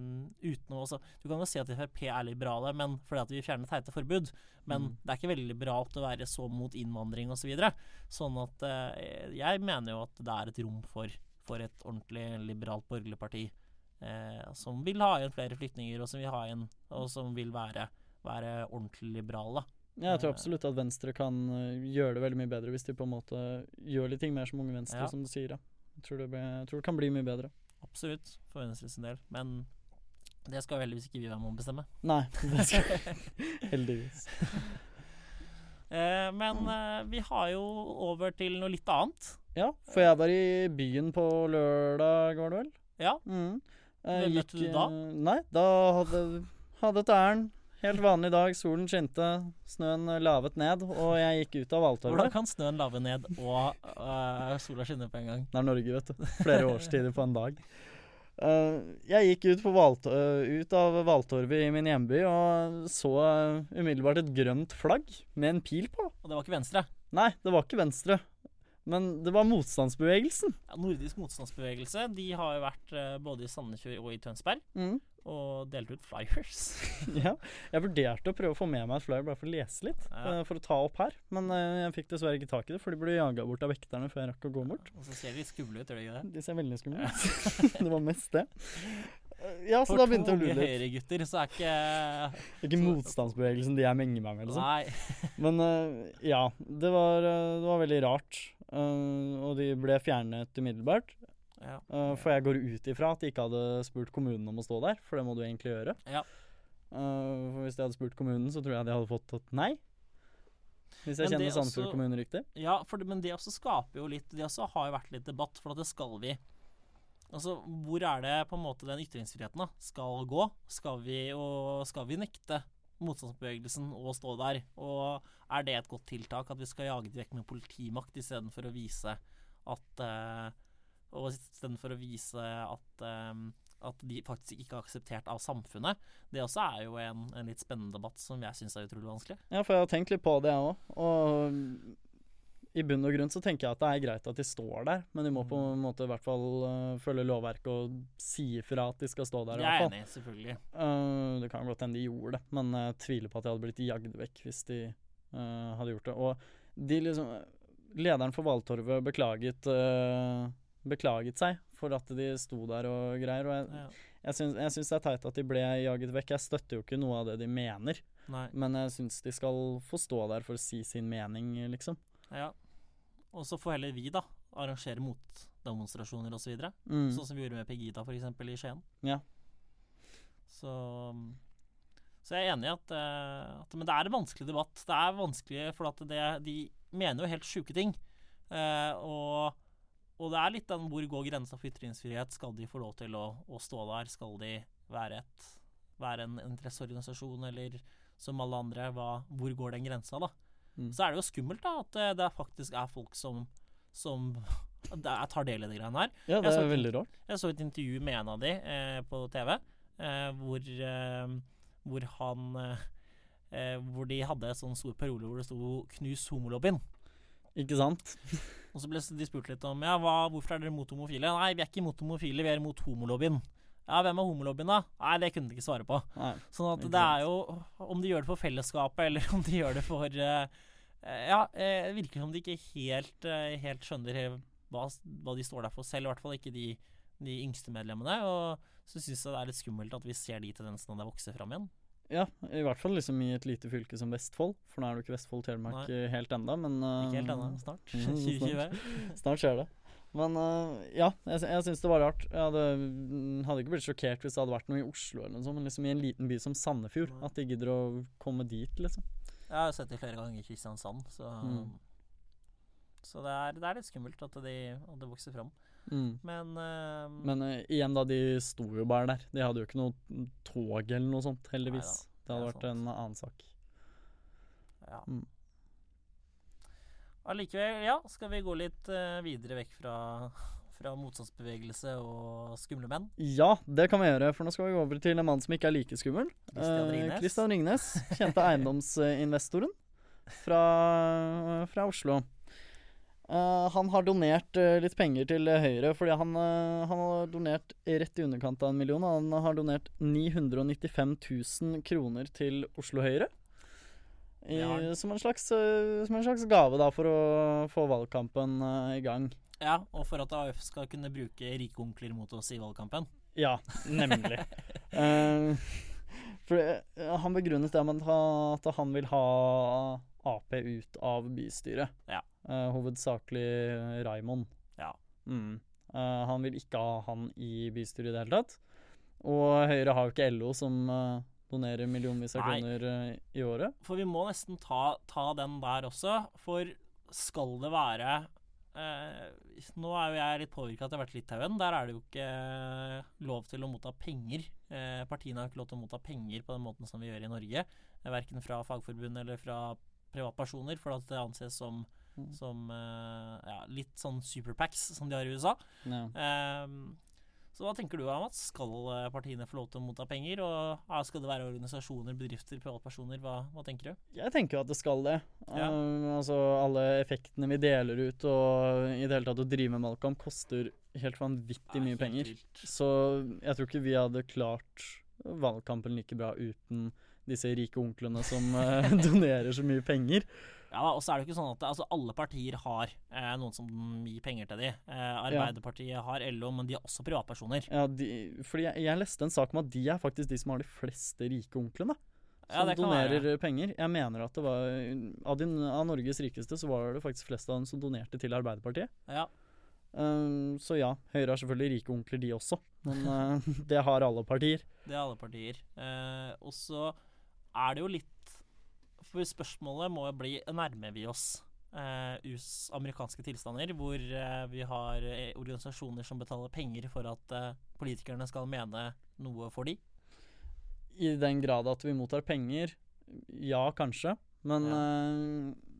uten å også, Du kan jo si at Frp er liberale men fordi at vi fjerner teite forbud, men Mm. det er ikke veldig liberalt å være så mot innvandring osv. Så videre. sånn at uh, jeg mener jo at det er et rom for, for et ordentlig liberalt borgerlig parti uh, som vil ha igjen flere flyktninger, og som vil, ha igjen, og som vil være, være ordentlig liberale. Jeg tror Eh. absolutt at Venstre kan gjøre det veldig mye bedre hvis de på en måte gjør litt ting mer som Unge Venstre, Ja. som du sier. Ja. Jeg tror det, jeg tror det kan bli mye bedre. Absolutt, for Venstres del. Men det skal heldigvis ikke vi være med å bestemme. Nei, det skal <laughs> heldigvis. <laughs> Eh, men eh, vi har jo over til noe litt annet. Ja, for jeg var i byen på lørdag, var det vel? Ja. Mm. Hvem møtte du da? eh, Nei, da hadde, hadde et ærend. Helt vanlig dag, solen skinte, snøen lavet ned, og jeg gikk ut av Hvordan kan snøen lave ned og uh, sola skinne på en gang? Det er Norge, vet du. Flere årstider på en dag. Uh, jeg gikk ut, på Valt eh, ut av Valtorvet i min hjemby og så umiddelbart et grønt flagg med en pil på. Og det var ikke Venstre. Nei, det var ikke Venstre, men det var motstandsbevegelsen. Ja, Nordisk motstandsbevegelse de har jo vært både i Sandefjord og i Tønsberg Mm. Og delte ut flyers. <laughs> Ja, jeg vurderte å prøve å få med meg et flyer bare for å lese litt, Ja. uh, for å ta opp her. Men uh, jeg fikk dessverre ikke tak i det, for de ble jaga bort av vekterne før jeg rakk å gå bort. Og så ser de skumle ut, gjør de ikke det? De ser veldig skumle ut. <laughs> det var mest det. Eh, Ja, så For da begynte to jeg å lure litt. høyregutter så er ikke Det er ikke motstandsbevegelsen de jeg menger meg med, liksom. Nei. <laughs> Men ja, det var, det var veldig rart. og de ble fjernet umiddelbart. Ja. Eh, for jeg går ut ifra at de ikke hadde spurt kommunen om å stå der, for det må du egentlig gjøre. Ja. Uh, for hvis de hadde spurt kommunen, så tror jeg de hadde fått et nei. Hvis jeg kjenner Sandefjord kommune riktig. Ja, det, men det også skaper jo litt Det også har jo vært litt debatt, for at det skal vi Altså, hvor er det på en måte den ytringsfriheten da skal gå? Skal vi, og skal vi nekte motstandsbevegelsen å stå der? Og er det et godt tiltak at vi skal jage dem vekk med politimakt istedenfor å vise at eh, Og istedenfor å vise at eh, at de faktisk ikke er akseptert av samfunnet. Det også er jo en, en litt spennende debatt som jeg syns er utrolig vanskelig. Ja, for jeg har tenkt litt på det, jeg òg. Og i bunn og grunn så tenker jeg at det er greit at de står der, men de må på en måte i hvert fall uh, følge lovverket og si ifra at de skal stå der. i Jeg er enig, selvfølgelig. Uh, det kan godt hende de gjorde det, men jeg tviler på at de hadde blitt jagd vekk hvis de uh, hadde gjort det. Og de liksom Lederen for Valtorvet beklaget eh, Beklaget seg for at de sto der og greier. Og jeg, Ja. jeg, syns, jeg syns det er teit at de ble jaget vekk. Jeg støtter jo ikke noe av det de mener, Nei. men jeg syns de skal få stå der for å si sin mening, liksom. Ja. Og så får heller vi, da, arrangere motdemonstrasjoner osv. Så Mm. Sånn som vi gjorde med Pegida, f.eks. i Skien. Ja. Så Så jeg er enig i at, eh, at Men det er en vanskelig debatt. Det er vanskelig, for at det, de mener jo helt sjuke ting. Uh, og, og det er litt den hvor går grensa for ytringsfrihet? Skal de få lov til å, å stå der? Skal de være, et, være en interesseorganisasjon, eller som alle andre? Hva, hvor går den grensa, da? Mm. Så er det jo skummelt da at eh, det faktisk er folk som, som <laughs> er, tar del i de greiene her. Ja, det Jeg er veldig rart. Jeg så et intervju med en av de eh, på TV, eh, hvor, eh, hvor han eh, eh, Hvor de hadde en sånn stor parole hvor det sto 'knus homolobbyen'. Ikke sant? Og så ble de spurt litt om ja, hva, hvorfor er dere mot homofile. Nei, vi er ikke mot homofile, vi er mot homolobbyen. Ja, hvem er homolobbyen, da? Nei, det kunne de ikke svare på. Nei. Sånn at det er jo Om de gjør det for fellesskapet, eller <laughs> om de gjør det for eh, Ja, det det virker som de ikke helt, uh, helt skjønner hva, hva de står der for selv. I hvert fall ikke de, de yngste medlemmene. Og så syns jeg det er litt skummelt at vi ser de tendensene der vokse fram igjen. Ja, i hvert fall liksom i et lite fylke som Vestfold. For nå er det jo ikke Vestfold Telemark eh, helt enda, men uh, Ikke helt ennå. Snart. <laughs> mm, 2020. Snart skjer det. Men uh, ja, jeg, jeg syns det var rart. Jeg hadde, mm, hadde ikke blitt sjokkert hvis det hadde vært noe i Oslo eller noe sånt, men liksom i en liten by som Sandefjord. Nei. At de gidder å komme dit, liksom. Jeg har sett det flere ganger i Kristiansand, så Mm. Så det er, det er litt skummelt at, de, at det vokser fram. Mm. Men, uh, Men uh, igjen, da, de sto jo bare der. De hadde jo ikke noe tog eller noe sånt, heldigvis. Neida, det hadde det er vært sant. en annen sak. Ja. Mm. allikevel, ja, skal vi gå litt uh, videre vekk fra, fra motstandsbevegelse og skumle menn? Ja, det kan vi gjøre, for nå skal vi gå over til en mann som ikke er like skummel. Christian Eh, Ringnes. Christian Ringnes, kjente <laughs> eiendomsinvestoren fra, fra Oslo. Eh, han har donert uh, litt penger til eh, Høyre, fordi han, uh, han har donert rett i underkant av en million. Han har donert 995 000 kroner til Oslo Høyre. I, Ja. som, en slags, som en slags gave da for å få valgkampen i gang. Ja, og for at AUF skal kunne bruke rike onkler mot oss i valgkampen. Ja, nemlig. <laughs> For han begrunnet det med at han vil ha Ap ut av bystyret. Ja. Eh, hovedsakelig Raimond. Ja. Mm. Eh, han vil ikke ha han i bystyret i det hele tatt. Og Høyre har jo ikke LO som eh, donerer millionvis av kroner eh, i året. For vi må nesten ta, ta den der også, for skal det være eh, Nå er jo jeg litt påvirka har vært Litauen. Der er det jo ikke eh, lov til å motta penger. Eh, partiene har ikke lov til å motta penger på den måten som vi gjør i Norge. Eh, verken fra fagforbund eller fra privatpersoner, for at det anses som, Mm. som eh, ja, litt sånn superpacks som de har i USA. Ja. Um, så hva tenker du, Mats? Skal eh, partiene få lov til å motta penger? Og skal det være organisasjoner, bedrifter, privatpersoner? Hva, hva tenker du? Jeg tenker jo at det skal det. Ja. Um, altså Alle effektene vi deler ut, og i det hele tatt å drive med valgkamp, koster helt vanvittig mye helt penger. vilt. Så jeg tror ikke vi hadde klart valgkampen like bra uten disse rike onklene som <laughs> donerer så mye penger. Ja, og så er det jo ikke sånn at altså, alle partier har eh, noen som gir penger til de. Eh, Arbeiderpartiet har LO, men de er også privatpersoner. Ja, de, fordi jeg, jeg leste en sak om at de er faktisk de som har de fleste rike onklene. Ja, Som det donerer være. penger. Jeg mener at det var av, din, av Norges rikeste så var det faktisk flest av dem som donerte til Arbeiderpartiet. Ja. Um, så ja, Høyre har selvfølgelig rike onkler, de også. Men uh, <laughs> det har alle partier. Det har alle partier. Uh, og så er det jo litt For spørsmålet må jo bli nærmer vi oss eh, US amerikanske tilstander, hvor eh, vi har eh, organisasjoner som betaler penger for at eh, politikerne skal mene noe for de. I den grad at vi mottar penger, ja, kanskje. Men Ja.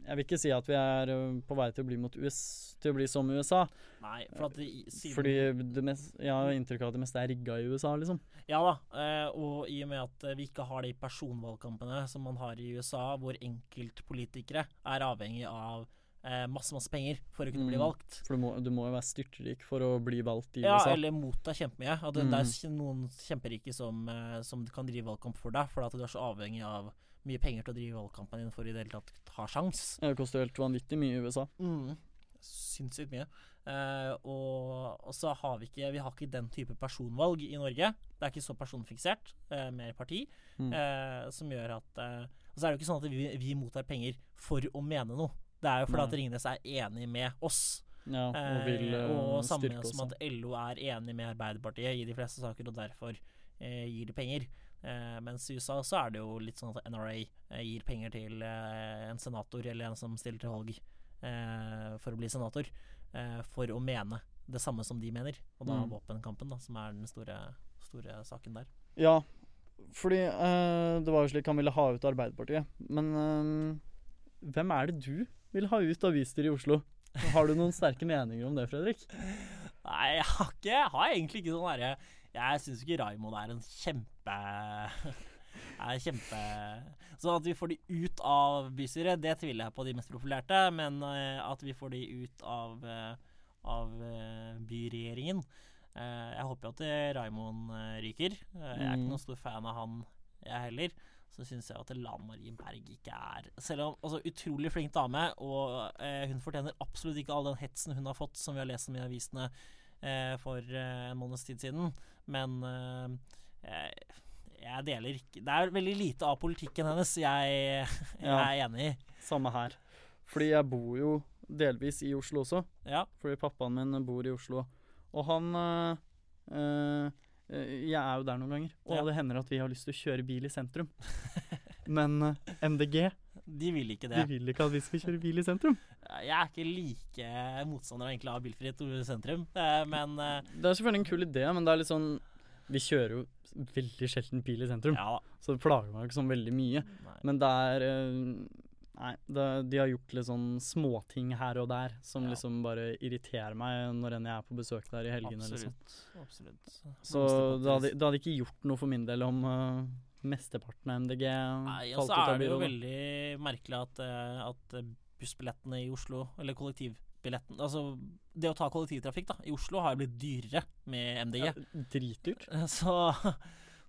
Jeg vil ikke si at vi er på vei til å bli mot US, til å bli som USA. Nei, for at det, siden Fordi det mest, jeg har inntrykk av at det meste er rigga i USA, liksom. Ja da, eh, og i og med at eh, vi ikke har de personvalgkampene som man har i USA, hvor enkeltpolitikere er avhengig av eh, masse, masse penger for å kunne bli Mm. valgt. For du må, du må jo være styrtrik for å bli valgt i Ja, USA. eller motta kjempemye. At det, Mm. det er noen kjemperike som, som kan drive valgkamp for deg, fordi at du er så avhengig av mye penger til å drive valgkampen din for i det hele tatt ha sjans. Det koster helt vanvittig mye i USA. Mm. Sinnssykt mye. Uh, og, og så har vi ikke Vi har ikke den type personvalg i Norge. Det er ikke så personfiksert, Uh, mer parti, Mm. Uh, som gjør at eh, Og så er det jo ikke sånn at vi, vi mottar penger for å mene noe. Det er jo fordi Nei. at Ringnes er enig med oss. Ja, og Eh, vil uh, og samme som også. at LO er enig med Arbeiderpartiet i de fleste saker, og derfor eh, gir de penger. Eh, mens i USA så er det jo litt sånn at NRA eh, gir penger til eh, en senator eller en som stiller til valg eh, for å bli senator, eh, for å mene det samme som de mener. Og da Mm. våpenkampen, da, som er den store, store saken der. Ja, fordi eh, det var jo slik han ville ha ut Arbeiderpartiet. Men eh, hvem er det du vil ha ut av bystyret i Oslo? Har du noen sterke meninger om det, Fredrik? <laughs> Nei, jeg har, ikke, jeg har egentlig ikke sånn derre Jeg syns ikke Raymond er en kjempe er kjempe Så at vi får de ut av bystyret, det tviler jeg på de mest profilerte. Men eh, at vi får de ut av, eh, av eh, byregjeringen Jeg håper jo at Raymond ryker. Jeg er Mm. ikke noen stor fan av han, jeg heller. Så syns jeg at Lan Marie Berg ikke er Selv om altså, utrolig flink dame, og hun fortjener absolutt ikke all den hetsen hun har fått, som vi har lest om i avisene eh, for en måneds tid siden. Men eh, jeg, jeg deler ikke Det er veldig lite av politikken hennes jeg, <laughs> jeg Ja. er enig i. Samme her. Fordi jeg bor jo delvis i Oslo også. Ja. Fordi pappaen min bor i Oslo. Og han øh, øh, Jeg er jo der noen ganger, og Ja. det hender at vi har lyst til å kjøre bil i sentrum. Men MDG <laughs> De vil ikke det. de vil ikke at vi skal kjøre bil i sentrum. Jeg er ikke like motstander egentlig av bilfritt sentrum, eh, men eh, Det er selvfølgelig en kul idé, men det er litt sånn Vi kjører jo veldig sjelden bil i sentrum, ja så det plager meg ikke sånn veldig mye. Nei. Men det er øh, Nei, det, de har gjort litt sånn småting her og der som Ja. liksom bare irriterer meg når enn jeg er på besøk der i helgene. liksom. Absolutt. absolutt. Så det hadde, det hadde ikke gjort noe for min del om uh, mesteparten av MDG Nei, og falt så ut av er det jo veldig merkelig at, eh, at eh, bussbillettene i Oslo, eller kollektivbilletten Altså, det å ta kollektivtrafikk da, i Oslo har jo blitt dyrere med MDG. Ja, dritdyrt. <laughs> Så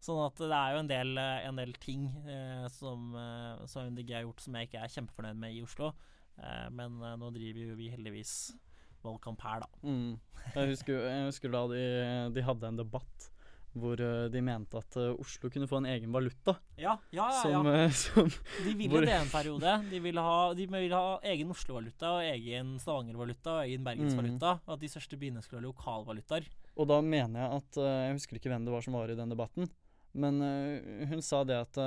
Sånn at det er jo en del, en del ting eh, som, eh, som MDG har gjort som jeg ikke er kjempefornøyd med i Oslo. Eh, men eh, nå driver jo vi heldigvis valgkamp her, da. Mm. Jeg, husker, jeg husker da de, de hadde en debatt hvor uh, de mente at uh, Oslo kunne få en egen valuta. Ja, ja, ja. Som, ja. uh, <laughs> som De ville hvor- det en periode. De ville ha, de ville ha egen Oslo-valuta og egen Stavanger-valuta og egen Bergens-valuta. Og at de største byene skulle ha lokalvalutaer. Og da mener jeg at Jeg husker ikke hvem det var som var i den debatten, men hun sa det at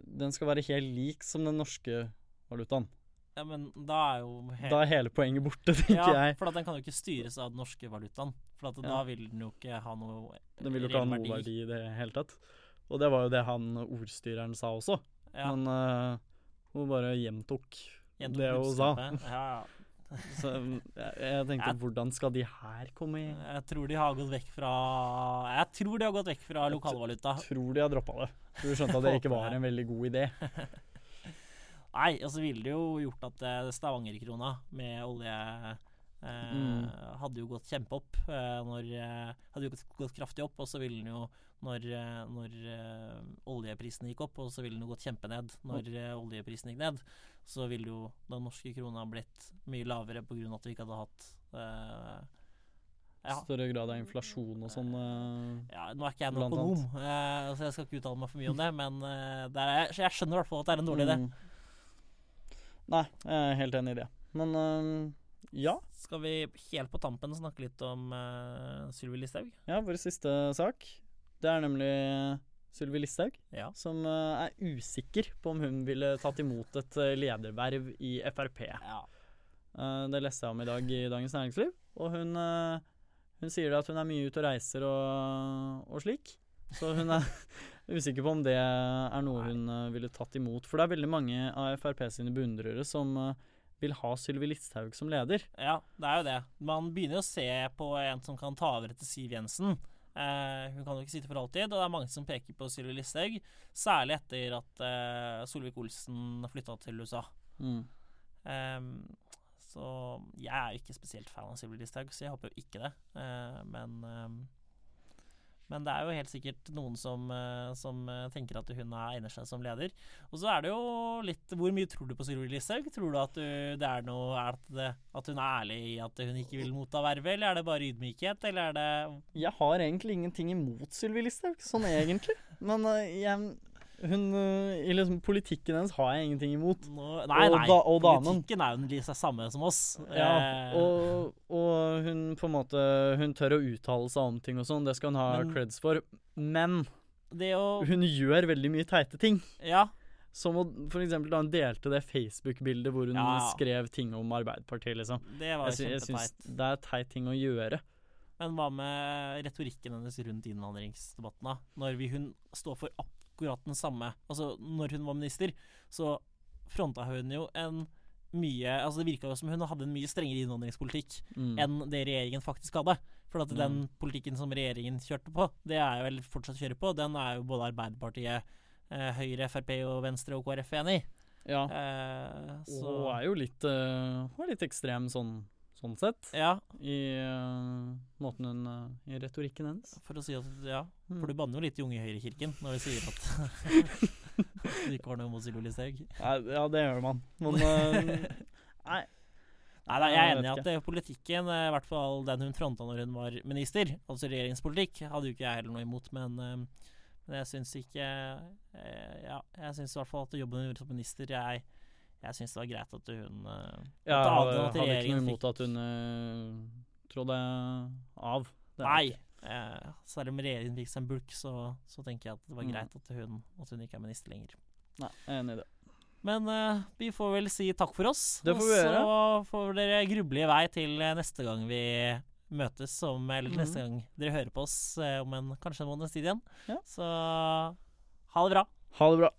den skal være helt lik som den norske valutaen. Ja, men da er jo hele, Da er hele poenget borte, tenker ja, jeg. for at den kan jo ikke styres av den norske valutaen. For Ja. da vil den jo ikke ha noe Den vil jo ikke ha noe verdi i det hele tatt. Og det var jo det han ordstyreren sa også. Ja, Men uh, hun bare gjentok gjentok det hun sa. Ja, ja. <laughs> Så jeg, jeg tenkte jeg, hvordan skal de her komme i Jeg tror de har gått vekk fra Jeg tror de har gått vekk fra lokalvaluta. Tror de har droppa det. Du skjønte at det <laughs> ikke var en veldig god idé. <laughs> Nei, og så ville det jo gjort at eh, Stavanger-krona med olje eh, Mm. hadde jo gått kjempeopp. Eh, når, eh, hadde jo gått, gått kraftig opp, og så ville den jo når, eh, når eh, oljeprisen gikk opp, og så ville den gått kjempened når eh, oljeprisen gikk ned. Så ville jo den norske krona blitt mye lavere av at vi ikke hadde hatt eh, ja, Større grad av inflasjon og sånn. ja, nå er ikke jeg noen økonom, så jeg skal ikke uttale meg for mye om det, men der er, så jeg skjønner i hvert fall at det er en dårlig idé. Mm. Nei, jeg er helt enig i det. Men uh, ja. Skal vi helt på tampen snakke litt om uh, Sylvi Listhaug? Ja, vår siste sak. Det er nemlig Sylvi Listhaug, Ja. som uh, er usikker på om hun ville tatt imot et eh, lederverv i Frp. ja. Uh, det leste jeg om i dag i Dagens Næringsliv. Og hun, uh, hun sier at hun er mye ute og reiser og, og slik. Så hun er usikker på om det er noe hun eh, ville tatt imot. For det er veldig mange av Frp sine beundrere som eh, vil ha Sylvi Listhaug som leder. Ja, det er jo det. Man begynner å se på en som kan ta over etter Siv Jensen. Eh, hun kan jo ikke sitte for alltid, og det er mange som peker på Sylvi Listhaug. Særlig etter at uh, Solvik-Olsen flytta til USA. Ehm, så jeg er jo ikke spesielt fan av Sylvi Listhaug, så jeg håper jo ikke det. Eh, men ehm, men det er jo helt sikkert noen som, eh, som eh, tenker at hun er egner seg som leder. Og så er det jo litt Hvor mye tror du på Sylvi Listhaug? Tror du at, du, det er noe, er det, at hun er ærlig i at hun ikke vil motta vervet, eller er det bare ydmykhet, eller er det Jeg har egentlig ingenting imot Sylvi Listhaug, sånn egentlig. Men eh, jeg, hun, eh, i liksom politikken hennes har jeg ingenting imot. noe Nei, Og nei. da- og damen. Politikken er jo den samme som oss. Ja, Eh, og, og hun på en måte Hun tør å uttale seg om ting og sånn, det skal hun ha Men- creds for. Men det å hun gjør veldig mye teite ting. Ja. Som å for eksempel da hun delte det Facebook-bildet hvor hun Ja, skrev ting om Arbeiderpartiet, liksom. Det var Jeg, jeg syns det er teit ting å gjøre. Men hva med retorikken hennes rundt innvandringsdebatten, da? Når vi, hun står for akkurat den samme Altså, når hun var minister, så fronta hun jo en mye Altså, det virka jo som hun hadde en mye strengere innvandringspolitikk Mm. enn det regjeringen faktisk hadde. For at den politikken som regjeringen kjørte på, det er jo vel fortsatt kjører på, den er jo både Arbeiderpartiet, eh, Høyre, Frp og Venstre og KrF enig i. Ja. Eh, så Og er jo litt, uh, litt ekstrem sånn, sånn sett. Ja, I uh, måten hun uh, I retorikken hennes. for å si at Ja. Mm. For du banner jo litt i Unge Høyre-kirken når du sier at <laughs> du ikke har noe mot Sylvi Listhaug. Ja, det gjør man. Men <laughs> eh, Nei. Nei, nei, jeg er enig i at eh, politikken, eh, i hvert fall den hun fronta når hun var minister, altså regjeringspolitikk, hadde jo ikke jeg heller noe imot, men, men jeg syns ikke Ja, jeg syns i hvert fall at jobben hun gjorde som minister Jeg, jeg syns det var greit at hun Ja, Jeg hadde, ikke noe imot at hun uh, trådte av. Nei! Eh, selv om regjeringen fikk seg en bulk, så, så tenker jeg at det var Mm. greit at hun, at hun ikke er minister lenger. Nei, jeg er enig i det. Men eh, vi får vel si takk for oss. Det får vi og så får dere gruble i vei til eh, neste gang vi møtes, om, eller Mhm. neste gang dere hører på oss eh, om en, kanskje en måneds tid igjen. Ja. Så ha det bra. Ha det bra.